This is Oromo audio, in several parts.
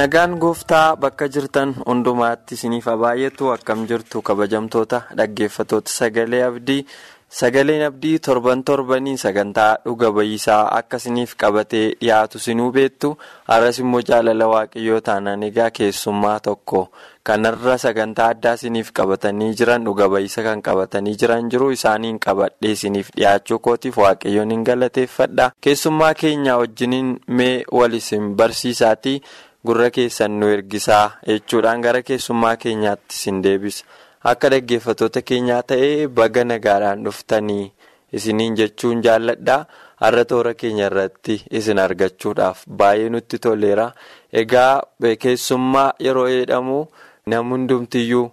Nagaan gooftaa bakka jirtan hundumaatti isiniif haa baay'atu akkam jirtu kabajamtoota dhaggeeffatoota sagalee abdii. Sagaleen abdii torban torbanii sagantaa dhuga ba'iisaa akka isiniif qabatee dhiyaatu sinuu beektu. Har'as immoo jaalala waaqayyoo taanaan egaa keessummaa tokko. Kanarra sagantaa addaa isiniif qabatanii jiran dhuga ba'iisa kan qabatanii jiran jiru. Isaaniin qabadhee isiniif dhiyaachuu kootiif waaqayyoon hin galateeffadha. Keessummaa keenya wajjiniin mee wal isin barsiisaatii. Gurra keessan nu ergisaa jechuudhaan gara keessummaa keenyaatti isin deebisa akka dhaggeeffatoota keenyaa ta'ee baga nagaadhaan dhuftanii isiniin jechuun jaalladha har'a toora keenya irratti isin argachuudhaaf baay'ee nutti toleera egaa keessummaa yeroo jedhamu nam hundumtiyyuu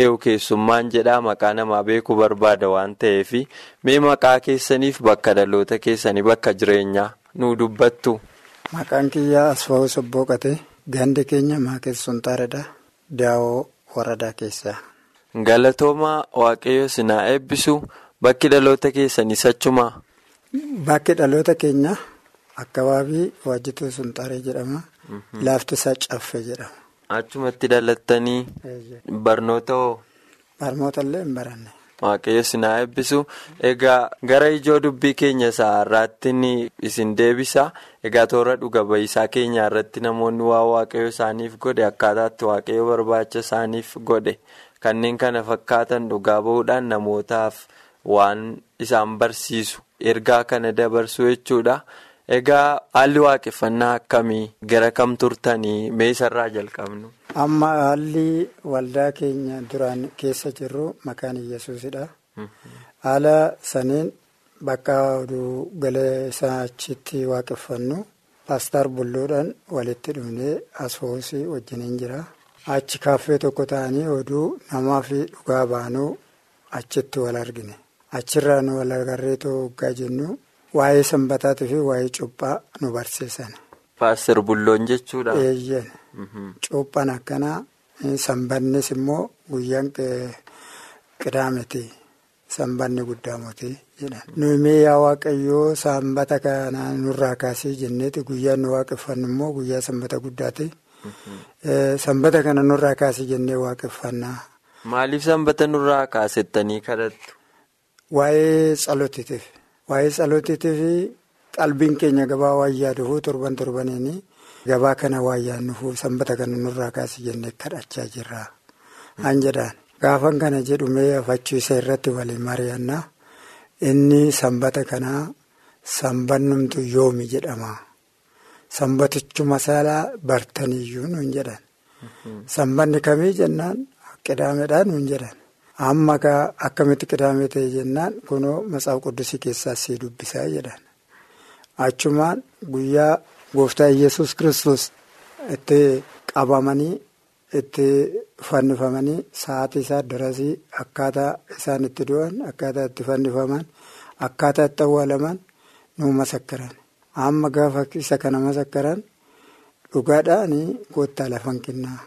eewu keessummaan jedhaa maqaa namaa beekuu barbaada waan ta'eef mee maqaa keessaniif bakka dhaloota keessanii bakka jireenyaa nu dubbattu. Maqaan kiyyaa Asfaw Sobbooqate. Gandi keenya Maakeessuun Taaredha. Daawoo Waradaa keessaa. Galatooma Waaqayyo sinaa eebbisu bakki dhaloota keessanii sachumaa? Bakki dhaloota keenya akkabaabii Waajjituu Sunxaaree jedhama. Lafti isaa Caffee jedhama. Achumatti dhalattanii barnoota hoo? Barnoota illee hin baranne. Waaqayyo sinaa eebbisu. Egaa gara ijoo dubbii keenya isaa irraatti isin deebisa. Egaa toora dhuga ba'iisaa keenya irratti namoonni waa waaqayyo isaaniif godhe akkaataatti waaqayyo barbaacha isaaniif godhe. Kanneen kana fakkaatan dhugaa ba'uudhaan namootaaf waan isaan barsiisu. Ergaa kana dabarsu jechuudha. Egaa haalli waaqeffannaa akkamii gara kam turtanii meesarraa jalqabnu. Amma haalli waldaa keenya duraan keessa jirru maqaan Iyyasuusidha. Haala saniin bakka oduu galee isaa achitti waaqeffannu paaster bulluudhaan walitti dhufnee asfoosii wajjiniin jira. Achi kaaffee tokko ta'anii oduu namaa fi dhugaa baanuu achitti wal argine. Achirraa nu wal agarreetoo waggaa jennu waa'ee sanbataatii fi waa'ee cuuphaa nu barsiisan. Paaster bulloon jechuudha. Eeyyeen. Cuuphaan akkanaa sanbannis immoo guyyaan qidaameti sanbanni guddaamooti jedhan. Nuyi yaa waaqayyoo sanbata kana nurraa kaasee jenneeti guyyaan nu waaqeffannu immoo guyyaa sanbata guddaati. Sanbata kana nurraa kaasee jennee waaqeffannaa. Maaliif sanbata nurraa kaasettanii kadhattu? Waa'ee tsalootiitiif. Waa'ee tsalootiitiif qalbiin keenya gabaa waan yaaduuf torban torbaniini. Gabaa kana waan yaadnuuf sanbata kana nurraa kaasee jennee kadhachaa jirra. An jedhaan gaafan kana jedhumee afachiisa irratti waliin mari'annaa inni sanbata kanaa sanbannumtu yoomi jedhama. Sanbatichuma saalaa bartaniyyuu nuun jedhan. Sanbanni kamii jennaan qidaameedhaan nuun jedhan. Amma akkamitti qidaamee ta'e jennaan kunoo matsaaf quddusii keessaa sii dubbisaa jedhan. Achumaan guyyaa. Gooftaa Iyyasuus kiristoos itti qabamanii itti fannifamanii sa'aatii isaa durasii akkaataa isaan itti du'an akkaataa itti fannifaman akkaataa itti awwaalaman nu masakkaran. Amma gaafa isa kana masakkaran dhugaadhaan goottaa lafan kennaa.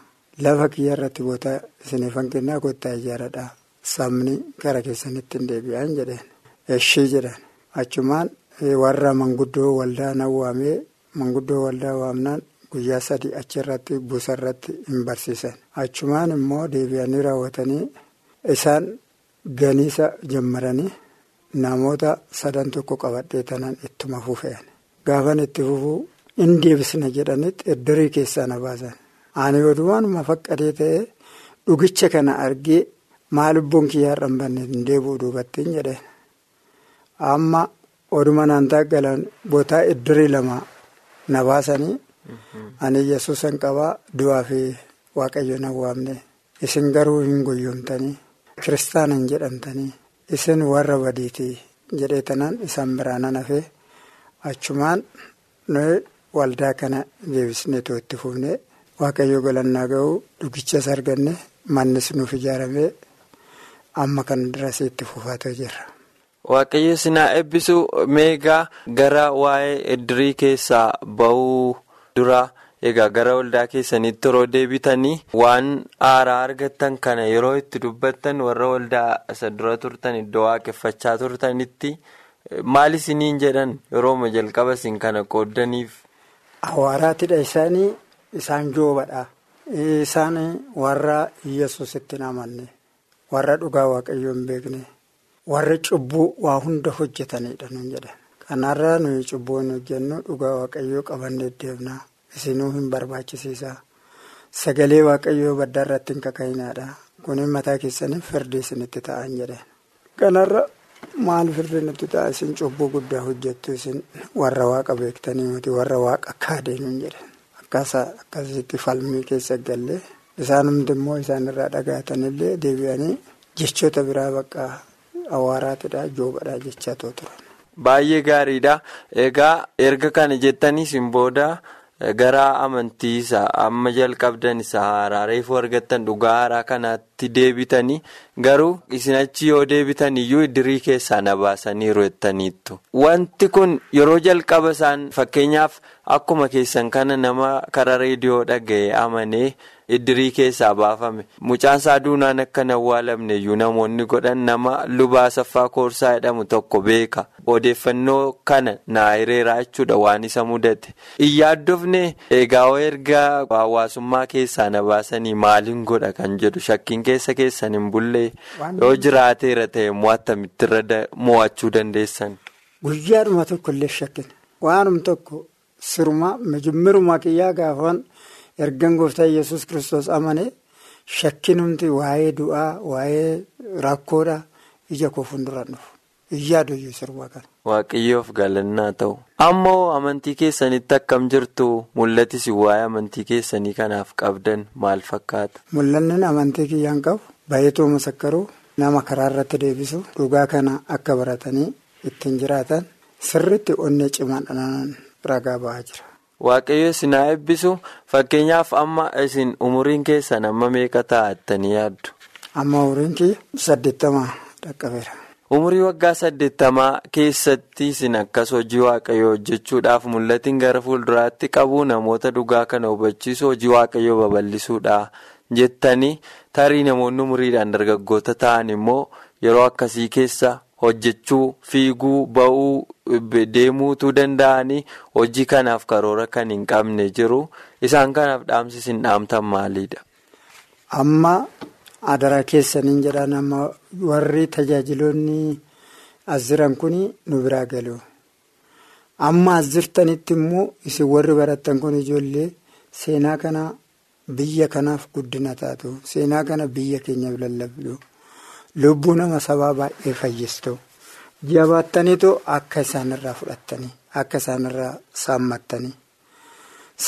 Lafa kiyya irratti goota isinifan kennaa goottaa ijaaradhaa. Sabni gara keessanitti hin deebi'an jedheen. Eshii jedhan. Achumaan warra manguddoo waldaa nawwaamee. Manguddoo waldaa waamnaan guyyaa sadii achirratti buusarratti hin barsiisan. Achumaan immoo deebi'anii raawwatanii isaan ganiisa jammaranii namoota sadan tokko qabadhee tanan ittuma fufe'an. Gaafan itti fufuu in deebisna jedhanitti eddarii keessaa na baasan. Ani odumaanuma faqqadee ta'ee dhugicha kana argee maal lubbuun kiyyaa irra hin banne hin deebi'u duubattiin jedheen. Amma oduma naan galan bootaa eddarii lama. Na baasanii ani yesuusan qabaa du'aa fi waaqayyoon awwaamne isin garuu hin guyyoomtanii kiristaana hin jedhamtanii isin warra badiitii jedhee tanaan isaan biraan hafee achumaan nuyi waldaa kana deebisnee itti fufnee waaqayyo galannaa ga'uu dhugichas arganne mannis nuuf ijaaramee amma kan dirasii itti fufaatoo jirra. Waaqayyo sinaa eebbisu meegaa gara waa'ee iddirii keessaa ba'uu dura egaa gara waldaa keessanitti yeroo deebitanii waan haaraa argattan kana yeroo itti dubbattan warra waldaa isa dura turtan iddoo waaqeffachaa turtanitti maal isiniin jedhan yerooma jalqaba isin kana qooddaniif. Hawaaraatidha isaanii isaan joobadha. Isaan warra Yesuusitti hin amanne warra dhugaa waaqayyoo hin beekne warra cubbuu waa hunda hojjetanidha nuun jedhan. Kanarraa nuyi cubbuu hin hojjennu dhugaa waaqayyoo qabannee deemna. Isinuu hin barbaachisiisa. Sagalee waaqayyoo baddaa irratti hin kaka'inaadha. Kunin mataa keessaniif firdii isinitti ta'an jedhan. Kanarra maal firdii nutti ta'a isin cubbuu guddaa hojjettu isin warra waaqa beektanii miti warra waaqa kaadeenuun jedhan. Akkasitti falmii keessa galle isaan hundi immoo isaan irraa dhagaatanillee deebi'anii jechoota biraa bakka hawaaraatidha joobadha jechaa turan. Baay'ee gaariidha. Egaa erga kana jettanii isin booda gara amantii isaa amma jalqabdan isa haaraa reefuu argattan dhugaa haaraa kanaatti deebitanii garuu isin achi yoo deebitan iyyuu iddirii keessaa na baasaniiru jettaniittu. Wanti kun yeroo jalqaba isaan fakkeenyaaf akkuma keessan kana nama karaa reediyoo dhaga'ee amanee iddirii keessaa baafame. Mucaan isaa duunaan akka hin awwaalamne iyyuu namoonni godhan nama lubaa saffaa koorsaa jedhamu tokko beeka. Odeeffannoo kana naa hireeraa jechuudha waan isa mudate. Iyyaadofne egaa erga hawaasummaa keessaa na baasanii maaliin godha kan jedhu? Shakkiin keessa keessan hin bullee. Yoo jiraateera ta'e mo'attamitti irra mo'achuu dandeessan. Guyyaadhuma tokko illee shakkin waanum tokko siruma mijimmiruma kiyyaa gaafan. Ergan gooftaa yesus kristos amane shakkinumti waa'ee du'aa waa'ee rakkoodha ija koo fuulduraan dhufu. Waaqayyoof galannaa ta'u. Ammoo amantii keessanitti akkam jirtu mul'atis waa'ee amantii keessanii kanaaf qabdan maal fakkaata? Mul'anni amantii kiyyaan qabu baay'eetuu masakkaruu nama karaa irratti deebisu dhugaa kana akka baratanii ittiin jiraatan sirriitti onnee cimaadhaan ragaa ba'aa jira. Waaqayyo isin haa eebbisu fakkeenyaaf amma isin umuriin keessan amma meeqa taa'attanii yaaddu? Amma umuriin kiyya saddeettamaa dhaqqabeera. Umurii waggaa saddeettamaa keessatti isin akkas hojii waaqayyoo hojjechuudhaaf mul'atiin gara fuulduraatti qabu namoota dhugaa kana hubachiisu hojii waaqayyoo babal'isuudha jettanii tarii namoonni umuriidhaan dargaggoota ta'an immoo yeroo akkasii keessa hojjechuu fiiguu ba'uu deemuutuu danda'anii hojii kanaaf karoora kan hin qabne jiru isaan kanaaf dhaamsi isin dhaamtan maaliidha? Amma adaraa keessaniin jedhaan amma warri tajaajiloonni as jiran kun nu biraa galu. Amma as jirtanitti immoo isin warri barattan kun ijoollee seenaa kana biyya kanaaf guddina taatu seenaa kana biyya keenyaaf lallabdu. Lubbuu nama sabaa baay'ee fayyistu. Jabaattaniitu akka isaanirraa fudhattanii akka isaanirraa saammattanii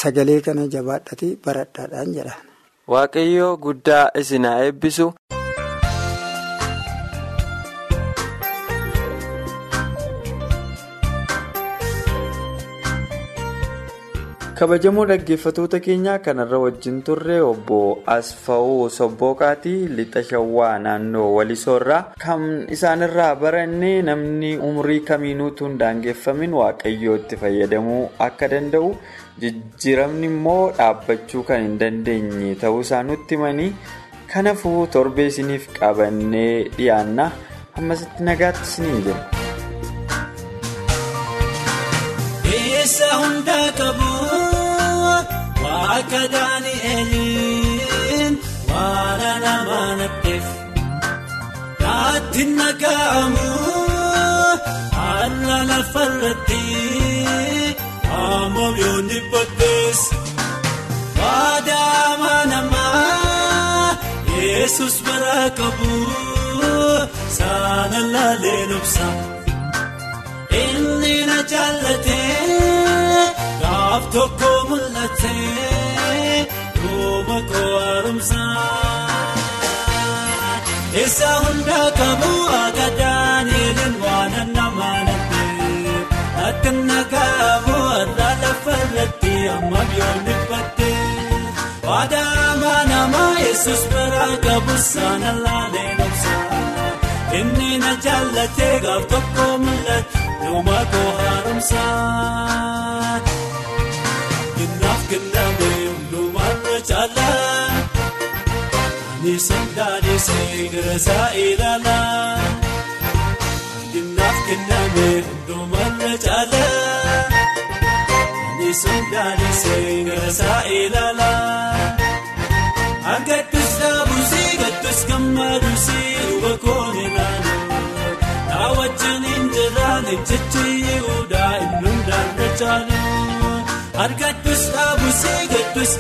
sagalee kana jabaadhati baradhaadhaan jedhaan. Waaqayyoo guddaa isin haa eebbisu. Kabajamoo dhaggeeffatoota keenyaa kanarra wajjin turre obbo asfa'uu sobbooqaatii lixa shawwaa naannoo walisoorraa kan isaanirraa baranne namni umrii kamiinuutu hin daangeffamin waaqayyootti fayyadamuu akka danda'u jijjiiramni immoo dhaabbachuu kan hin dandeenye ta'uu isaa nutti himanii kanaafuu torbee isiniif qabannee dhiyaanna ammasitti nagaatti isiniin jenna. Akka Daani'eliin waan nama nabdeef naatti naga'amu haala lafarratti ammoo yoonni booddee waadaama namaa yesus bara qabu saana laalee nobsa inni na jaallatee gaaf tokko mul'atee. Koo haaromsaa. Eessa hundaa qabu agadaan eelin waan namaa lattee akka nagaamu irraa lafa irratti amma biyyoon dhiphattee waadaa namaa yesus biraa qabu saana laalee dhoksaa inni na jaallatee gaaf tokko mul'atu yooma koo haaromsaa. Kinaaf kinaame hundumaarra caalaa. Nisan daadhiisee garasaa ilaalaa. Kinaaf kinaame hundumaarra caalaa. Nisan daadhiisee garasaa ilaalaa. Agattus dhaabusii gattus gammaduusii dhuga koon ilaaluu. Naa wajjin hin jiraan ejjechi yihudaa inni hundaarra caaluu.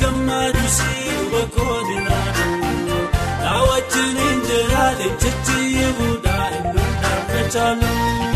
Gammaduusii dhuga koon ilaaluu. Naa wajjin hin jiraan ejjechi yihudaa inni hundaarra caaluu.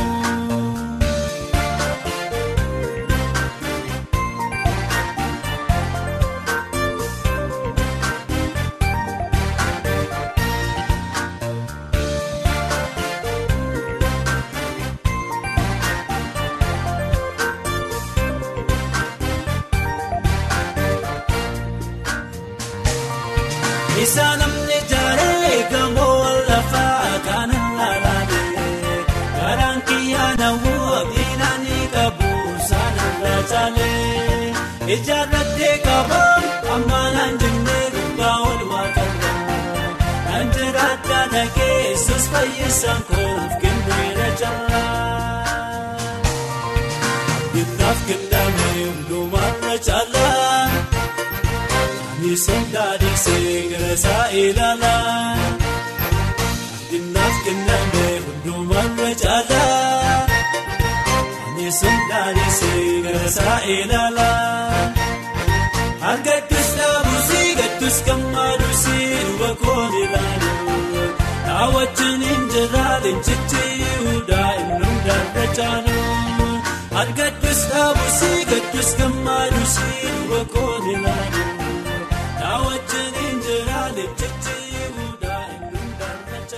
Fayyisaan koof kenneera caalaa Kinaaf kinaame hundumaarra caalaa. Nisan daadhiisee garasaa ilaalaa. Kinaaf kinaame hundumaarra caalaa. Nisan daadhiisee garasaa ilaalaa. Argattus dhaabusii gattus gammaduusii dhuga koon ilaaluu. Naa wajjin hin jiraaleen jechi yihudaa inni hundaarra caaluu. Argattus dhaabusii gattus gammaduusii dhuga koon ilaaluu.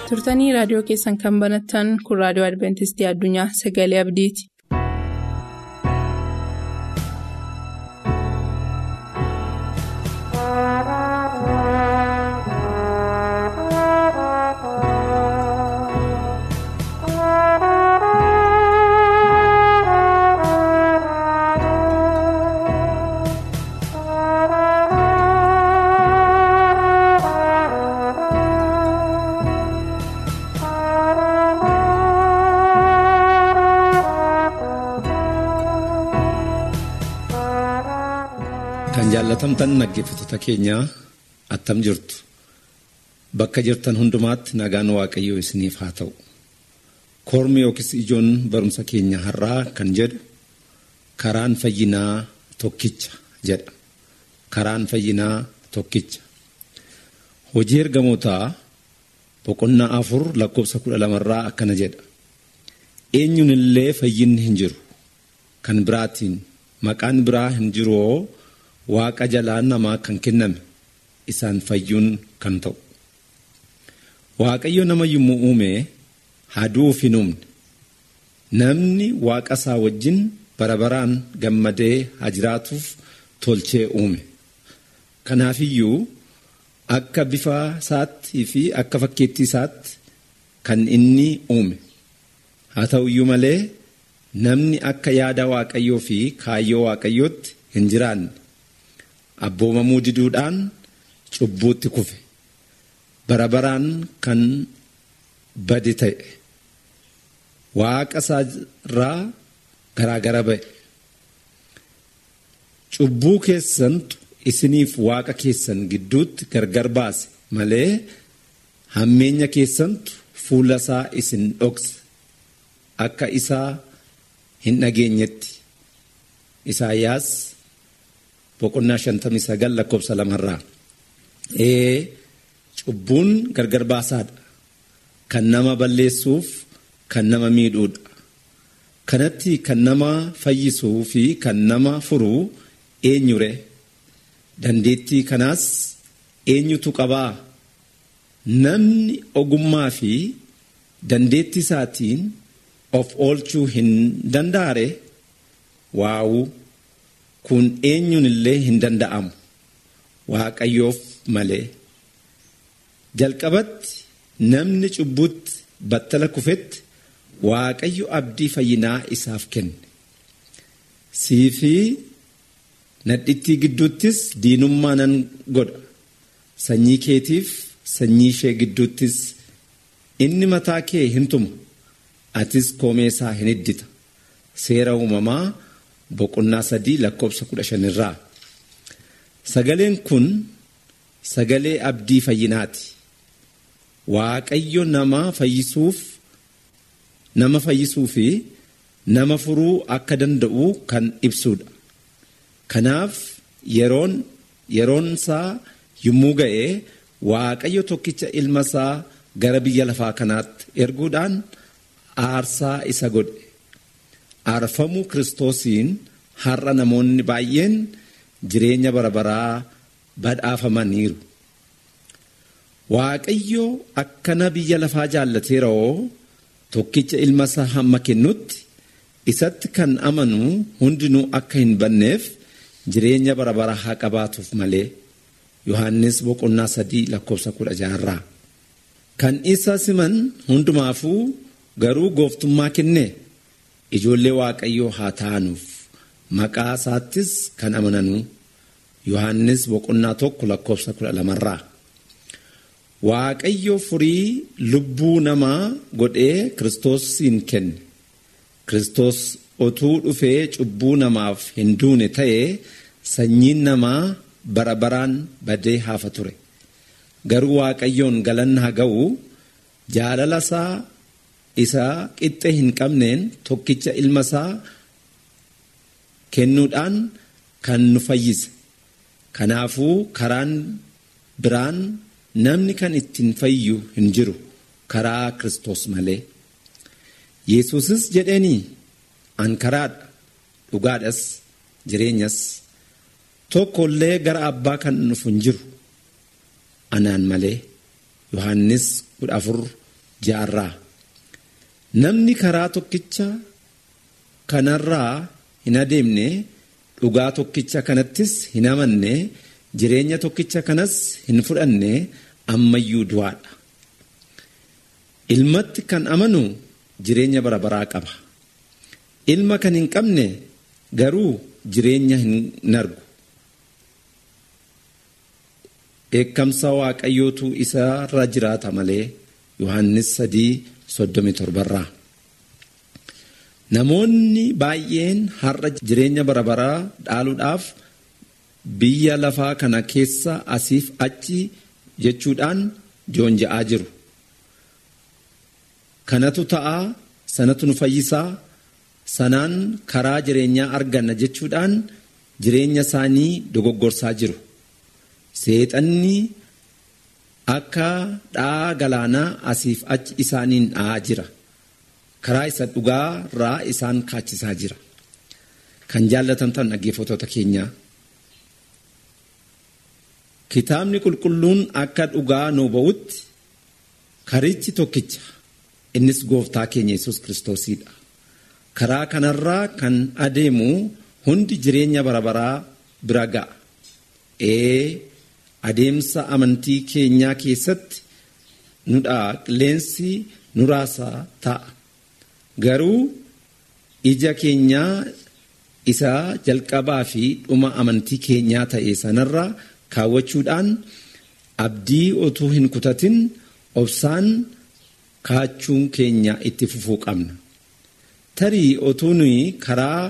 turtanii raadiyoo keessan kan banattan kun raadiyoo adventistii addunyaa sagalee abdiiti. Dhaggeeffattoota keenyaa attam jirtu bakka jirtan hundumaatti nagaan waaqayyoo isiniif haa ta'u. Kormi yookiis ijoon barumsa keenya har'aa kan jedhu karaan fayyinaa tokkicha jedha. Karaan fayyinaa tokkicha. Hojii ergamootaa boqonnaa afur lakkoofsa kudha lamarraa akkana jedha. Eenyuun illee fayyinni hin jiru. Kan biraatiin maqaan biraa hin jiroo waaqa jalaa namaa kan kenname isaan fayyuun kan ta'u. Waaqayyo nama yommuu uume haduuf hin uumne. Namni waaqa isaa wajjin bara baraan gammadee haa jiraatuuf tolchee uume. Kanaafiyyuu akka bifa isaattii fi akka fakkeettii isaatti kan inni uume. Haa ta'uyyuu malee namni akka yaada waaqayyoo fi kaayyoo waaqayyootti hin jiraanne. Abboomamuu diduudhaan cubbuutti kufe. Bara baraan kan bade ta'e. Waaqa isaarraa garaagara ba'e. Cubbuu keessantu isiniif waaqa keessan gidduutti gargar baase. Malee hammeenya keessantu fuula isaa isin dhokse. Akka isaa hin dhageenyetti. Isaayyaas boqonnaa shantamii sagal lakkoofsa lamarraa cubbuun gargar baasaadha kan nama balleessuuf kan nama miidhuudha kanatti kan nama fayyisuu fi kan nama furuu eenyure dandeettii kanaas eenyutu qabaa namni ogummaa fi dandeettii isaatiin of oolchuu hin danda'are waawu kun eenyuun illee hin danda'amu? Waaqayyoof malee. Jalqabatti namni cubbutti battala kufetti waaqayyo abdii fayyinaa isaaf kenne. Sii fi nadhittii gidduuttis diinummaa nan godha. Sanyii keetiif sanyii ishee gidduuttis inni mataa kee hin tumu. Atis koomee isaa hin iddita seera uumamaa boqonnaa sadii lakkoofsa kudha shanirraa sagaleen kun sagalee abdii fayyinaati. Waaqayyo nama fayyisuuf nama fayyisuu fi nama furuu akka danda'u kan ibsudha kanaaf yeroon yeroon isaa yommuu ga'e waaqayyo tokkicha ilma isaa gara biyya lafaa kanaatti erguudhaan aarsaa isa godhe aarfamuu kiristoosiin har'a namoonni baay'een jireenya bara baraa badhaafamaniiru. Waaqayyo akkana biyya lafaa jaallateeroo tokkicha ilma isaa hamma kennutti isatti kan amanu hundinuu akka hin banneef jireenya bara baraa haa qabaatuuf malee. Yohannis boqonnaa sadii lakkoofsa kudha jaharraa kan isa siman hundumaafuu garuu gooftummaa kenne ijoollee waaqayyoo haa ta'anuuf. Maqaa isaattis kan amananu. Yohannis boqonnaa tokko lakkoofsa kudha lamarraa. Waaqayyo furii lubbuu namaa godhee kiristoosiin kenne. Kiristoos otuu dhufee cubbuu namaaf hin duune ta'ee sanyiin namaa bara baraan badee hafa ture. Garuu waaqayyoon galanni haa ga'u jaalala isaa isa qixxe hin qabneen tokkicha ilma isaa kennuudhaan kan nu fayyise. Kanaafuu karaan biraan namni kan ittiin fayyu hin jiru karaa kiristoos malee. Yesuusis jedheenii an karaadha dhugaadhas jireenyas tokkollee gara abbaa kan dhufu hin jiru. Anaan malee yohannis kudha afur jaarraa namni karaa tokkicha kanarraa hin adeemne dhugaa tokkicha kanattis hin amanne jireenya tokkicha kanas hin fudhanne ammayyuu du'aadha. Ilmatti kan amanu jireenya bara baraa qaba. Ilma kan hin qabne garuu jireenya hin argu dheekkamsa waaqayyootu isarra jiraata malee yohannis sadii soddomi torbarraa namoonni baay'een har'a jireenya bara baraa dhaaluudhaaf biyya lafaa kana keessa asiif achi jechuudhaan joonja'aa jiru. Kanatu ta'a sanatu nu fayyisaa sanaan karaa jireenyaa arganna jechuudhaan jireenya isaanii dogoggorsaa jiru. Seexanni akka dha'aa galaanaa asiif achi isaaniin dha'aa jira. Karaa isa dhugaa irraa isaan kaachisaa jira. Kan jaallatamtan dhaggeeffattoota keenyaa. Kitaabni qulqulluun akka dhugaa nu ba'utti karichi tokkicha. Innis gooftaa keenya yesus kiristoosidha karaa kanarraa kan adeemu hundi jireenya bara baraa bira ga'a adeemsa amantii keenyaa keessatti nudha qilleensi nuraasaa ta'a. Garuu ija keenyaa isa jalqabaa fi dhuma amantii keenyaa ta'e sanarra kaawwachuudhaan abdii otuu hin kutatin obsaan kaachuun keenya itti fufuu qabna. Tarii otuu nuyi karaa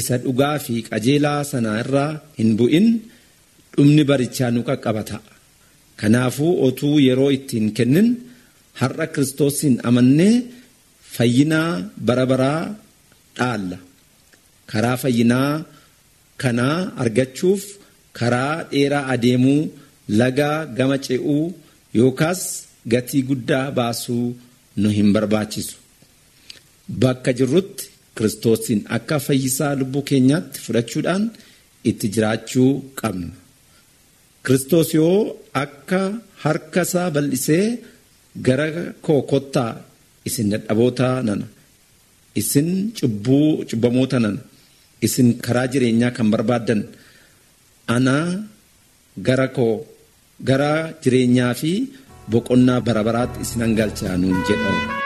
isa dhugaa fi qajeelaa sana irra hin bu'in dhumni barichaa nu qaqqaba ta'a kanaafuu otuu yeroo ittiin kennin har'a kiristoosiin amannee fayyinaa bara baraa dhaalla. Karaa fayyinaa kanaa argachuuf karaa dheeraa adeemuu lagaa gama ce'uu yookaas gatii guddaa baasuu nu hin barbaachisu. Bakka jirrutti kiristoosiin akka fayyisaa lubbuu keenyaatti fudhachuudhaan itti jiraachuu qabna Kiristoos yoo akka harka isaa bal'isee gara koo kottaa isin dadhaboota nana isin cubbuu cubbamoota nana isin karaa jireenyaa kan barbaaddan anaa gara koo gara jireenyaa fi boqonnaa bara baraatti isin hangalchaa nuun jedhamu.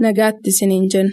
nagaatti isiniin jenna.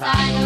Naannoo